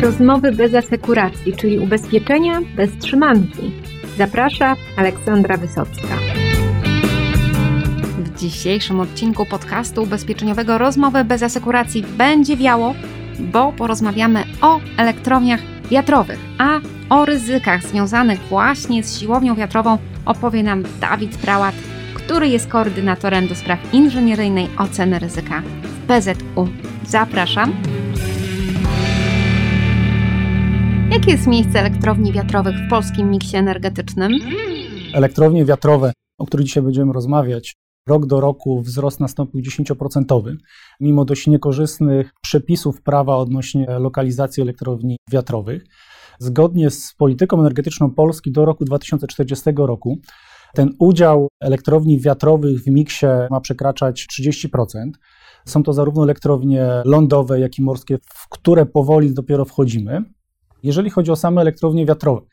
Rozmowy bez asekuracji, czyli ubezpieczenia bez trzymanki. Zaprasza Aleksandra Wysocka. W dzisiejszym odcinku podcastu ubezpieczeniowego Rozmowy bez asekuracji będzie wiało, bo porozmawiamy o elektrowniach wiatrowych, a o ryzykach związanych właśnie z siłownią wiatrową opowie nam Dawid Prałat, który jest koordynatorem do spraw inżynieryjnej oceny ryzyka w PZU. Zapraszam. Jakie jest miejsce elektrowni wiatrowych w polskim miksie energetycznym? Elektrownie wiatrowe, o których dzisiaj będziemy rozmawiać, rok do roku wzrost nastąpił 10%, mimo dość niekorzystnych przepisów prawa odnośnie lokalizacji elektrowni wiatrowych. Zgodnie z polityką energetyczną Polski do roku 2040 roku ten udział elektrowni wiatrowych w miksie ma przekraczać 30%. Są to zarówno elektrownie lądowe, jak i morskie, w które powoli dopiero wchodzimy. Jeżeli chodzi o same elektrownie wiatrowe,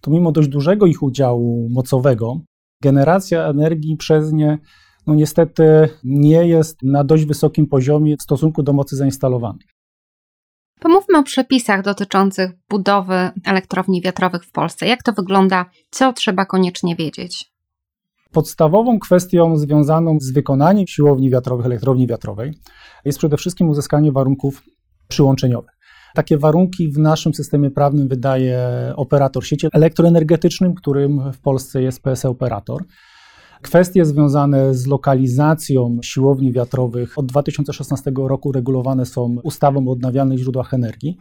to mimo dość dużego ich udziału mocowego, generacja energii przez nie no niestety nie jest na dość wysokim poziomie w stosunku do mocy zainstalowanej. Pomówmy o przepisach dotyczących budowy elektrowni wiatrowych w Polsce. Jak to wygląda? Co trzeba koniecznie wiedzieć? Podstawową kwestią związaną z wykonaniem siłowni wiatrowych, elektrowni wiatrowej jest przede wszystkim uzyskanie warunków przyłączeniowych. Takie warunki w naszym systemie prawnym wydaje operator sieci elektroenergetycznym, którym w Polsce jest PSE Operator. Kwestie związane z lokalizacją siłowni wiatrowych od 2016 roku regulowane są ustawą o odnawialnych źródłach energii,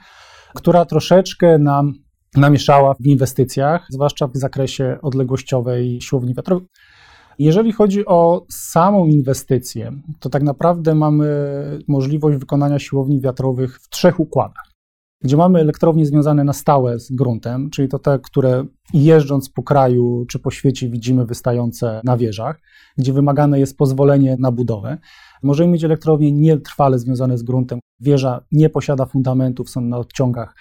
która troszeczkę nam namieszała w inwestycjach, zwłaszcza w zakresie odległościowej siłowni wiatrowej. Jeżeli chodzi o samą inwestycję, to tak naprawdę mamy możliwość wykonania siłowni wiatrowych w trzech układach gdzie mamy elektrownie związane na stałe z gruntem, czyli to te, które jeżdżąc po kraju czy po świecie widzimy wystające na wieżach, gdzie wymagane jest pozwolenie na budowę. Możemy mieć elektrownie nietrwale związane z gruntem. Wieża nie posiada fundamentów, są na odciągach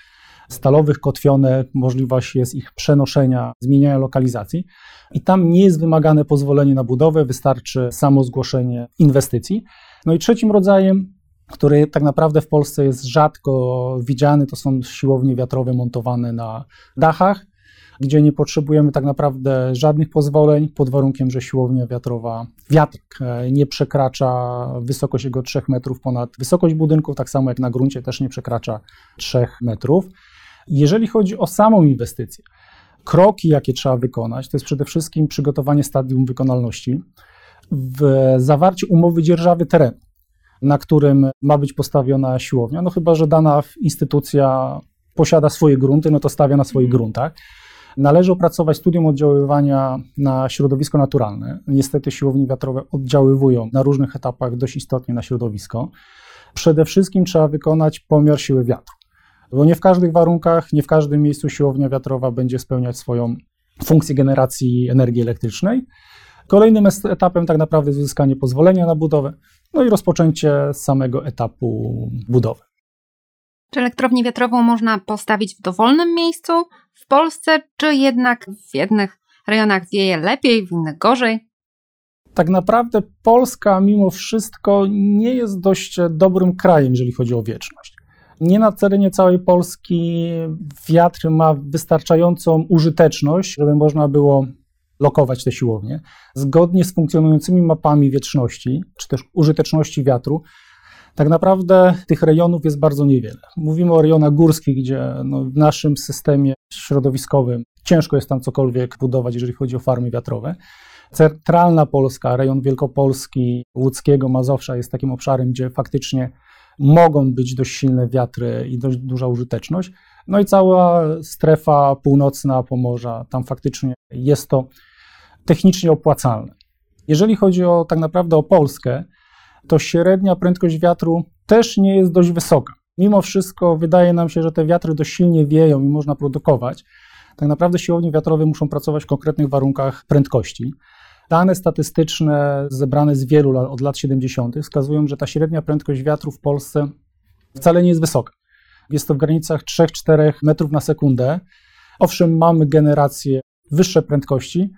stalowych, kotwione, możliwość jest ich przenoszenia, zmieniania lokalizacji i tam nie jest wymagane pozwolenie na budowę, wystarczy samo zgłoszenie inwestycji. No i trzecim rodzajem który tak naprawdę w Polsce jest rzadko widziany, to są siłownie wiatrowe montowane na dachach, gdzie nie potrzebujemy tak naprawdę żadnych pozwoleń, pod warunkiem, że siłownia wiatrowa, wiatr e, nie przekracza wysokość jego 3 metrów ponad wysokość budynku, tak samo jak na gruncie też nie przekracza 3 metrów. Jeżeli chodzi o samą inwestycję, kroki, jakie trzeba wykonać, to jest przede wszystkim przygotowanie stadium wykonalności, w zawarcie umowy dzierżawy terenu na którym ma być postawiona siłownia. No chyba, że dana instytucja posiada swoje grunty, no to stawia na swoich gruntach. Należy opracować studium oddziaływania na środowisko naturalne. Niestety siłownie wiatrowe oddziaływują na różnych etapach dość istotnie na środowisko. Przede wszystkim trzeba wykonać pomiar siły wiatru, bo nie w każdych warunkach, nie w każdym miejscu siłownia wiatrowa będzie spełniać swoją funkcję generacji energii elektrycznej. Kolejnym etapem tak naprawdę jest uzyskanie pozwolenia na budowę, no i rozpoczęcie samego etapu budowy. Czy elektrownię wiatrową można postawić w dowolnym miejscu w Polsce, czy jednak w jednych rejonach wieje lepiej, w innych gorzej? Tak naprawdę Polska mimo wszystko nie jest dość dobrym krajem, jeżeli chodzi o wieczność. Nie na terenie całej Polski wiatr ma wystarczającą użyteczność, żeby można było lokować te siłownie, zgodnie z funkcjonującymi mapami wietrzności, czy też użyteczności wiatru, tak naprawdę tych rejonów jest bardzo niewiele. Mówimy o rejonach górskich, gdzie no, w naszym systemie środowiskowym ciężko jest tam cokolwiek budować, jeżeli chodzi o farmy wiatrowe. Centralna Polska, rejon Wielkopolski, Łódzkiego, Mazowsza jest takim obszarem, gdzie faktycznie mogą być dość silne wiatry i dość duża użyteczność. No i cała strefa północna Pomorza, tam faktycznie jest to technicznie opłacalne. Jeżeli chodzi o tak naprawdę o Polskę, to średnia prędkość wiatru też nie jest dość wysoka. Mimo wszystko wydaje nam się, że te wiatry dość silnie wieją i można produkować. Tak naprawdę siłownie wiatrowe muszą pracować w konkretnych warunkach prędkości. Dane statystyczne zebrane z wielu lat, od lat 70. wskazują, że ta średnia prędkość wiatru w Polsce wcale nie jest wysoka. Jest to w granicach 3-4 metrów na sekundę. Owszem, mamy generację wyższe prędkości,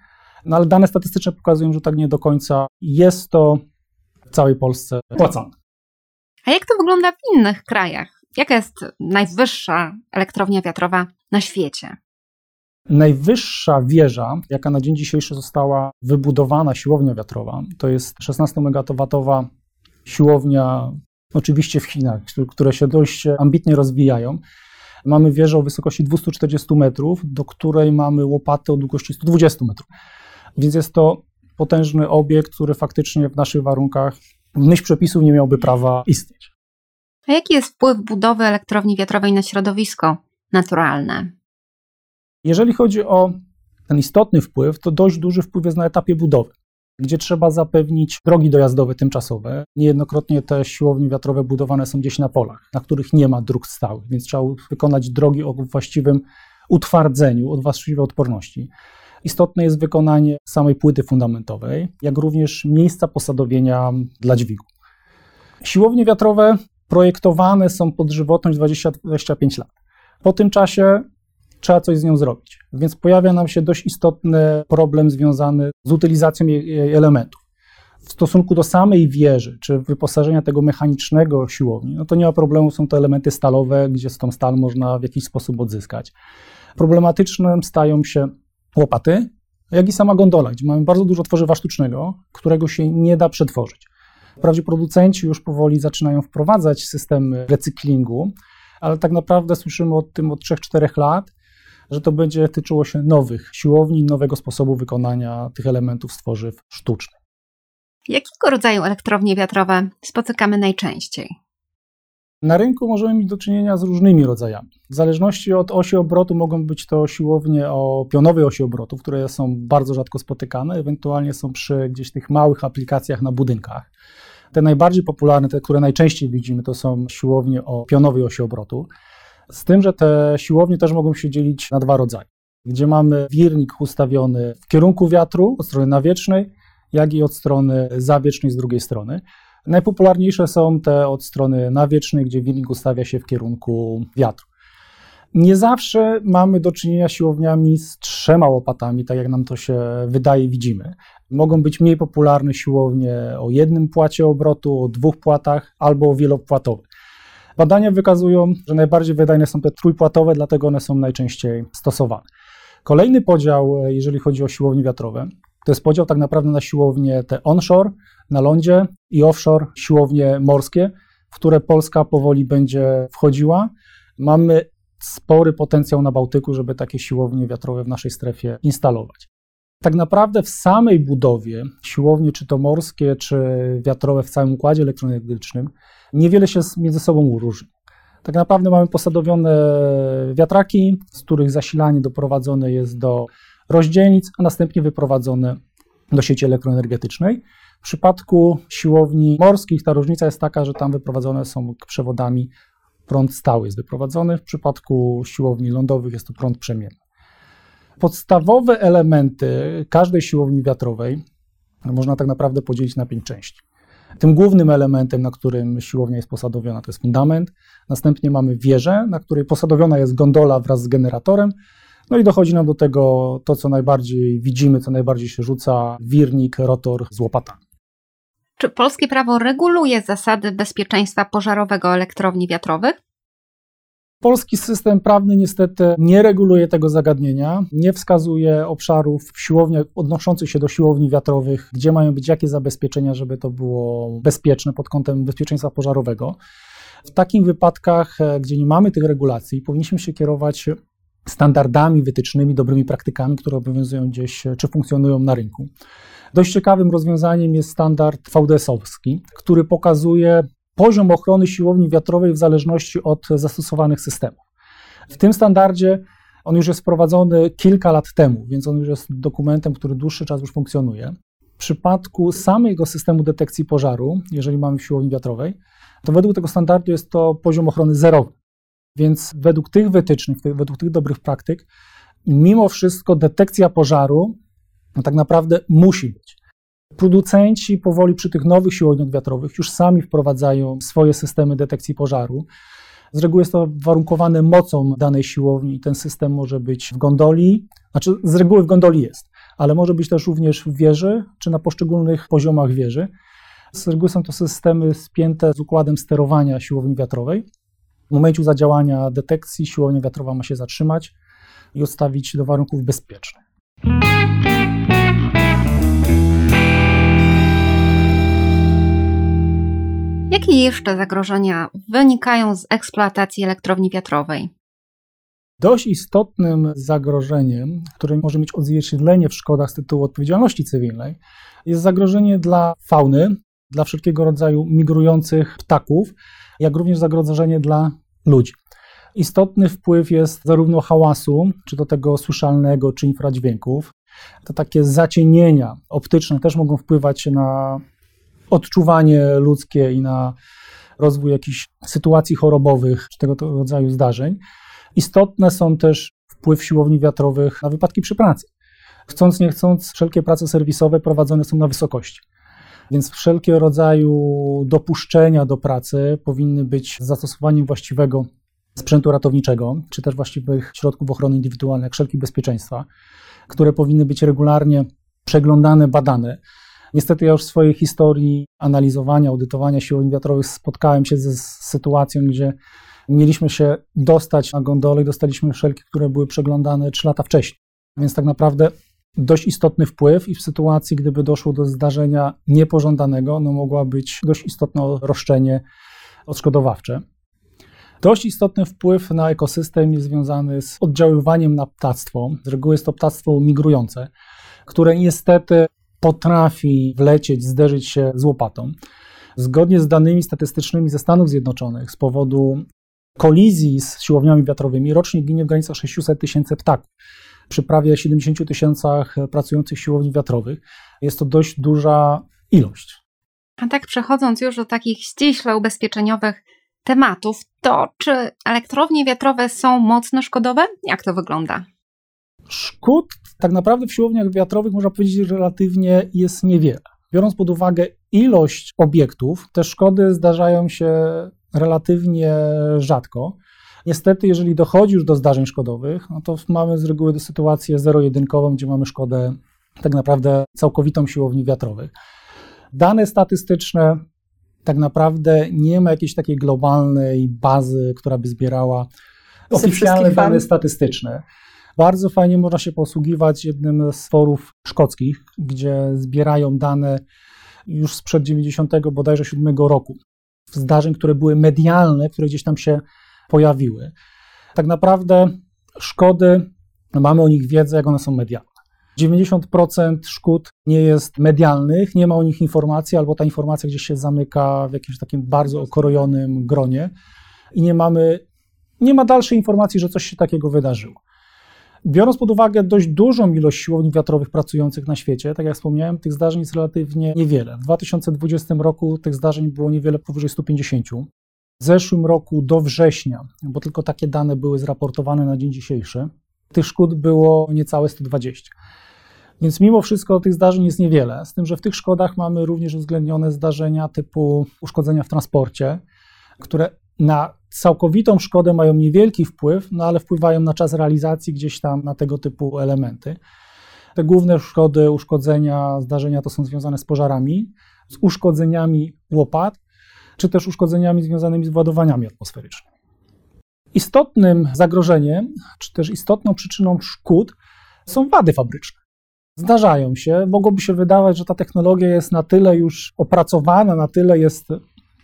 no ale dane statystyczne pokazują, że tak nie do końca jest to w całej Polsce opłacalne. A jak to wygląda w innych krajach? Jaka jest najwyższa elektrownia wiatrowa na świecie? Najwyższa wieża, jaka na dzień dzisiejszy została wybudowana, siłownia wiatrowa, to jest 16-megawatowa siłownia, oczywiście w Chinach, które się dość ambitnie rozwijają. Mamy wieżę o wysokości 240 metrów, do której mamy łopatę o długości 120 metrów. Więc jest to potężny obiekt, który faktycznie w naszych warunkach w myśl przepisów nie miałby prawa istnieć. A jaki jest wpływ budowy elektrowni wiatrowej na środowisko naturalne? Jeżeli chodzi o ten istotny wpływ, to dość duży wpływ jest na etapie budowy, gdzie trzeba zapewnić drogi dojazdowe tymczasowe. Niejednokrotnie te siłownie wiatrowe budowane są gdzieś na polach, na których nie ma dróg stałych, więc trzeba wykonać drogi o właściwym utwardzeniu, o właściwej odporności. Istotne jest wykonanie samej płyty fundamentowej, jak również miejsca posadowienia dla dźwigu. Siłownie wiatrowe projektowane są pod żywotność 20-25 lat. Po tym czasie trzeba coś z nią zrobić. Więc pojawia nam się dość istotny problem związany z utylizacją jej elementów. W stosunku do samej wieży, czy wyposażenia tego mechanicznego siłowni, no to nie ma problemu, są to elementy stalowe, gdzie z tą stal można w jakiś sposób odzyskać. Problematycznym stają się łopaty, jak i sama gondola, gdzie mamy bardzo dużo tworzywa sztucznego, którego się nie da przetworzyć. Wprawdzie producenci już powoli zaczynają wprowadzać systemy recyklingu, ale tak naprawdę słyszymy o tym od 3-4 lat, że to będzie tyczyło się nowych siłowni, nowego sposobu wykonania tych elementów z tworzyw sztucznych. Jakiego rodzaju elektrownie wiatrowe spotykamy najczęściej? Na rynku możemy mieć do czynienia z różnymi rodzajami. W zależności od osi obrotu mogą być to siłownie o pionowej osi obrotu, które są bardzo rzadko spotykane, ewentualnie są przy gdzieś tych małych aplikacjach na budynkach. Te najbardziej popularne, te, które najczęściej widzimy, to są siłownie o pionowej osi obrotu. Z tym, że te siłownie też mogą się dzielić na dwa rodzaje, gdzie mamy wirnik ustawiony w kierunku wiatru od strony nawiecznej, jak i od strony zawiecznej z drugiej strony. Najpopularniejsze są te od strony nawiecznej, gdzie wirnik ustawia się w kierunku wiatru. Nie zawsze mamy do czynienia siłowniami z trzema łopatami, tak jak nam to się wydaje, widzimy. Mogą być mniej popularne siłownie o jednym płacie obrotu, o dwóch płatach albo wielopłatowych. Badania wykazują, że najbardziej wydajne są te trójpłatowe, dlatego one są najczęściej stosowane. Kolejny podział, jeżeli chodzi o siłownie wiatrowe, to jest podział tak naprawdę na siłownie te onshore, na lądzie i offshore, siłownie morskie, w które Polska powoli będzie wchodziła. Mamy spory potencjał na Bałtyku, żeby takie siłownie wiatrowe w naszej strefie instalować. Tak naprawdę w samej budowie siłownie, czy to morskie, czy wiatrowe w całym układzie elektroenergetycznym, niewiele się między sobą różni. Tak naprawdę mamy posadowione wiatraki, z których zasilanie doprowadzone jest do rozdzielnic, a następnie wyprowadzone do sieci elektroenergetycznej. W przypadku siłowni morskich ta różnica jest taka, że tam wyprowadzone są przewodami prąd stały jest wyprowadzony. W przypadku siłowni lądowych jest to prąd przemienny. Podstawowe elementy każdej siłowni wiatrowej można tak naprawdę podzielić na pięć części. Tym głównym elementem, na którym siłownia jest posadowiona, to jest fundament. Następnie mamy wieżę, na której posadowiona jest gondola wraz z generatorem. No i dochodzi nam do tego to, co najbardziej widzimy, co najbardziej się rzuca, wirnik, rotor z łopatami. Czy polskie prawo reguluje zasady bezpieczeństwa pożarowego elektrowni wiatrowych? Polski system prawny niestety nie reguluje tego zagadnienia, nie wskazuje obszarów w siłowniach odnoszących się do siłowni wiatrowych, gdzie mają być jakie zabezpieczenia, żeby to było bezpieczne pod kątem bezpieczeństwa pożarowego. W takich wypadkach, e, gdzie nie mamy tych regulacji, powinniśmy się kierować standardami wytycznymi, dobrymi praktykami, które obowiązują gdzieś czy funkcjonują na rynku. Dość ciekawym rozwiązaniem jest standard VDS-owski, który pokazuje poziom ochrony siłowni wiatrowej w zależności od zastosowanych systemów. W tym standardzie on już jest wprowadzony kilka lat temu, więc on już jest dokumentem, który dłuższy czas już funkcjonuje. W przypadku samego systemu detekcji pożaru, jeżeli mamy w siłowni wiatrowej, to według tego standardu jest to poziom ochrony zerowy. Więc według tych wytycznych, według tych dobrych praktyk, mimo wszystko detekcja pożaru no tak naprawdę musi być. Producenci powoli przy tych nowych siłowniach wiatrowych już sami wprowadzają swoje systemy detekcji pożaru. Z reguły jest to warunkowane mocą danej siłowni ten system może być w gondoli, znaczy z reguły w gondoli jest, ale może być też również w wieży czy na poszczególnych poziomach wieży. Z reguły są to systemy spięte z układem sterowania siłowni wiatrowej. W momencie zadziałania detekcji siłownia wiatrowa ma się zatrzymać i odstawić do warunków bezpiecznych. Jakie jeszcze zagrożenia wynikają z eksploatacji elektrowni wiatrowej? Dość istotnym zagrożeniem, które może mieć odzwierciedlenie w szkodach z tytułu odpowiedzialności cywilnej, jest zagrożenie dla fauny, dla wszelkiego rodzaju migrujących ptaków, jak również zagrożenie dla ludzi. Istotny wpływ jest zarówno hałasu, czy do tego słyszalnego, czy infradźwięków. To takie zacienienia optyczne też mogą wpływać na odczuwanie ludzkie i na rozwój jakichś sytuacji chorobowych, czy tego rodzaju zdarzeń. Istotne są też wpływ siłowni wiatrowych na wypadki przy pracy. Chcąc, nie chcąc, wszelkie prace serwisowe prowadzone są na wysokości. Więc wszelkie rodzaju dopuszczenia do pracy powinny być z zastosowaniem właściwego sprzętu ratowniczego, czy też właściwych środków ochrony indywidualnej, jak wszelkie bezpieczeństwa, które powinny być regularnie przeglądane, badane. Niestety ja już w swojej historii analizowania, audytowania siłowni wiatrowych spotkałem się ze sytuacją, gdzie mieliśmy się dostać na gondolę i dostaliśmy wszelkie, które były przeglądane 3 lata wcześniej. Więc tak naprawdę dość istotny wpływ i w sytuacji, gdyby doszło do zdarzenia niepożądanego, no mogła być dość istotne roszczenie odszkodowawcze. Dość istotny wpływ na ekosystem jest związany z oddziaływaniem na ptactwo. Z reguły jest to ptactwo migrujące, które niestety potrafi wlecieć, zderzyć się z łopatą. Zgodnie z danymi statystycznymi ze Stanów Zjednoczonych, z powodu kolizji z siłowniami wiatrowymi rocznie ginie w granicach 600 tysięcy ptaków. Przy prawie 70 tysiącach pracujących siłowni wiatrowych jest to dość duża ilość. A tak przechodząc już do takich ściśle ubezpieczeniowych tematów, to czy elektrownie wiatrowe są mocno szkodowe? Jak to wygląda? Szkód tak naprawdę w siłowniach wiatrowych można powiedzieć, że relatywnie jest niewiele. Biorąc pod uwagę ilość obiektów, te szkody zdarzają się relatywnie rzadko. Niestety, jeżeli dochodzi już do zdarzeń szkodowych, no to mamy z reguły sytuację zero-jedynkową, gdzie mamy szkodę tak naprawdę całkowitą siłowni wiatrowych. Dane statystyczne tak naprawdę nie ma jakiejś takiej globalnej bazy, która by zbierała oficjalne dane statystyczne. Bardzo fajnie można się posługiwać jednym z forów szkockich, gdzie zbierają dane już sprzed 90 bodajże 7 roku. Zdarzeń, które były medialne, które gdzieś tam się pojawiły. Tak naprawdę szkody, mamy o nich wiedzę, jak one są medialne. 90% szkód nie jest medialnych, nie ma o nich informacji, albo ta informacja gdzieś się zamyka w jakimś takim bardzo okrojonym gronie i nie mamy, nie ma dalszej informacji, że coś się takiego wydarzyło. Biorąc pod uwagę dość dużą ilość siłowni wiatrowych pracujących na świecie, tak jak wspomniałem, tych zdarzeń jest relatywnie niewiele. W 2020 roku tych zdarzeń było niewiele powyżej 150. W zeszłym roku do września, bo tylko takie dane były zraportowane na dzień dzisiejszy, tych szkód było niecałe 120. Więc mimo wszystko tych zdarzeń jest niewiele, z tym, że w tych szkodach mamy również uwzględnione zdarzenia typu uszkodzenia w transporcie, które na całkowitą szkodę mają niewielki wpływ, no ale wpływają na czas realizacji gdzieś tam na tego typu elementy. Te główne szkody, uszkodzenia, zdarzenia to są związane z pożarami, z uszkodzeniami łopat, czy też uszkodzeniami związanymi z władowaniami atmosferycznymi. Istotnym zagrożeniem, czy też istotną przyczyną szkód są wady fabryczne. Zdarzają się, mogłoby się wydawać, że ta technologia jest na tyle już opracowana, na tyle jest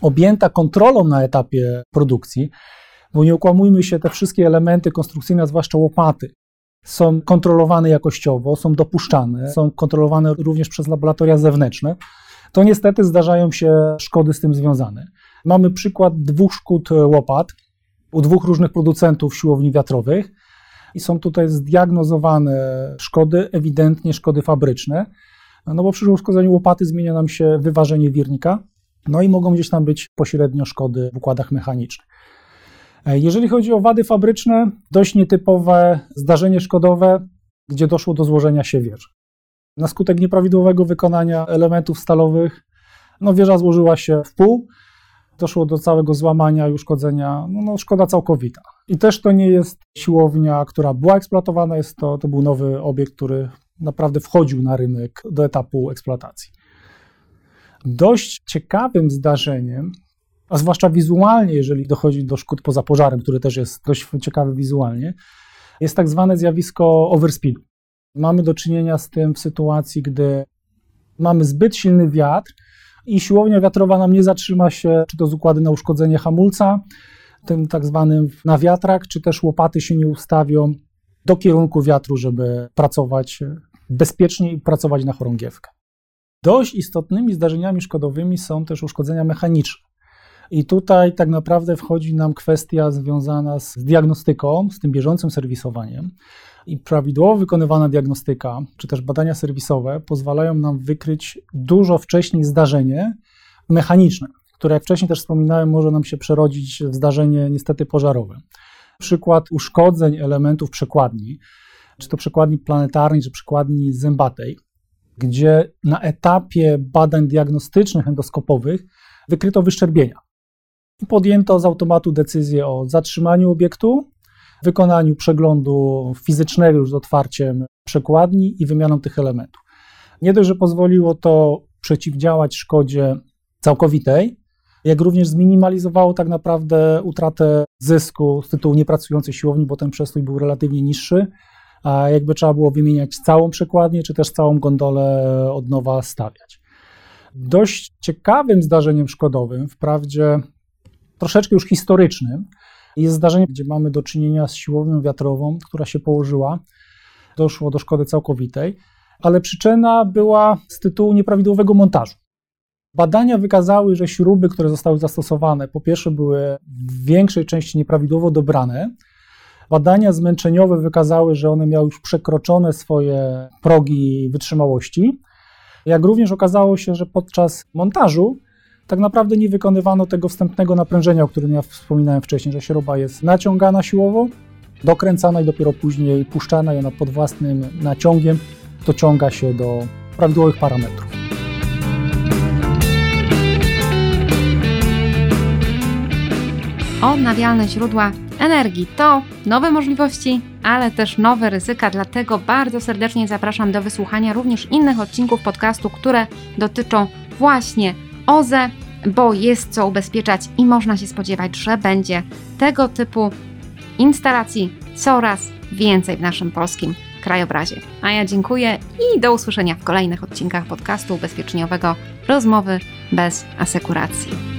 objęta kontrolą na etapie produkcji, bo nie ukłamujmy się, te wszystkie elementy konstrukcyjne, zwłaszcza łopaty, są kontrolowane jakościowo, są dopuszczane, są kontrolowane również przez laboratoria zewnętrzne, to niestety zdarzają się szkody z tym związane. Mamy przykład dwóch szkód łopat u dwóch różnych producentów siłowni wiatrowych i są tutaj zdiagnozowane szkody, ewidentnie szkody fabryczne, no bo przy uszkodzeniu łopaty zmienia nam się wyważenie wirnika, no i mogą gdzieś tam być pośrednio szkody w układach mechanicznych. E, jeżeli chodzi o wady fabryczne, dość nietypowe zdarzenie szkodowe, gdzie doszło do złożenia się wieży. Na skutek nieprawidłowego wykonania elementów stalowych, no wieża złożyła się w pół, doszło do całego złamania i uszkodzenia, no, no szkoda całkowita. I też to nie jest siłownia, która była eksploatowana, jest to, to był nowy obiekt, który naprawdę wchodził na rynek do etapu eksploatacji. Dość ciekawym zdarzeniem a zwłaszcza wizualnie, jeżeli dochodzi do szkód poza pożarem, który też jest dość ciekawy wizualnie, jest tak zwane zjawisko overspeedu. Mamy do czynienia z tym w sytuacji, gdy mamy zbyt silny wiatr i siłownia wiatrowa nam nie zatrzyma się, czy to z układy na uszkodzenie hamulca, tym tak zwanym na wiatrak, czy też łopaty się nie ustawią do kierunku wiatru, żeby pracować bezpiecznie i pracować na chorągiewkę. Dość istotnymi zdarzeniami szkodowymi są też uszkodzenia mechaniczne. I tutaj tak naprawdę wchodzi nam kwestia związana z diagnostyką, z tym bieżącym serwisowaniem. I prawidłowo wykonywana diagnostyka, czy też badania serwisowe pozwalają nam wykryć dużo wcześniej zdarzenie mechaniczne, które jak wcześniej też wspominałem, może nam się przerodzić w zdarzenie niestety pożarowe. Przykład uszkodzeń elementów przekładni, czy to przekładni planetarnej, czy przekładni zębatej, gdzie na etapie badań diagnostycznych endoskopowych wykryto wyszczerbienia. Podjęto z automatu decyzję o zatrzymaniu obiektu, wykonaniu przeglądu fizycznego już z otwarciem przekładni i wymianą tych elementów. Nie dość, że pozwoliło to przeciwdziałać szkodzie całkowitej, jak również zminimalizowało tak naprawdę utratę zysku z tytułu niepracującej siłowni, bo ten przestój był relatywnie niższy, a jakby trzeba było wymieniać całą przekładnię, czy też całą gondolę od nowa stawiać. Dość ciekawym zdarzeniem szkodowym, wprawdzie troszeczkę już historycznym, jest zdarzenie, gdzie mamy do czynienia z siłownią wiatrową, która się położyła, doszło do szkody całkowitej, ale przyczyna była z tytułu nieprawidłowego montażu. Badania wykazały, że śruby, które zostały zastosowane, po pierwsze były w większej części nieprawidłowo dobrane. Badania zmęczeniowe wykazały, że one miały już przekroczone swoje progi wytrzymałości. Jak również okazało się, że podczas montażu tak naprawdę nie wykonywano tego wstępnego naprężenia, o którym ja wspominałem wcześniej, że śruba jest naciągana siłowo, dokręcana i dopiero później puszczana i ona pod własnym naciągiem dociąga się do prawidłowych parametrów. Odnawialne źródła energii to nowe możliwości, ale też nowe ryzyka, dlatego bardzo serdecznie zapraszam do wysłuchania również innych odcinków podcastu, które dotyczą właśnie OZE, bo jest co ubezpieczać i można się spodziewać, że będzie tego typu instalacji coraz więcej w naszym polskim krajobrazie. A ja dziękuję i do usłyszenia w kolejnych odcinkach podcastu ubezpieczeniowego Rozmowy bez asekuracji.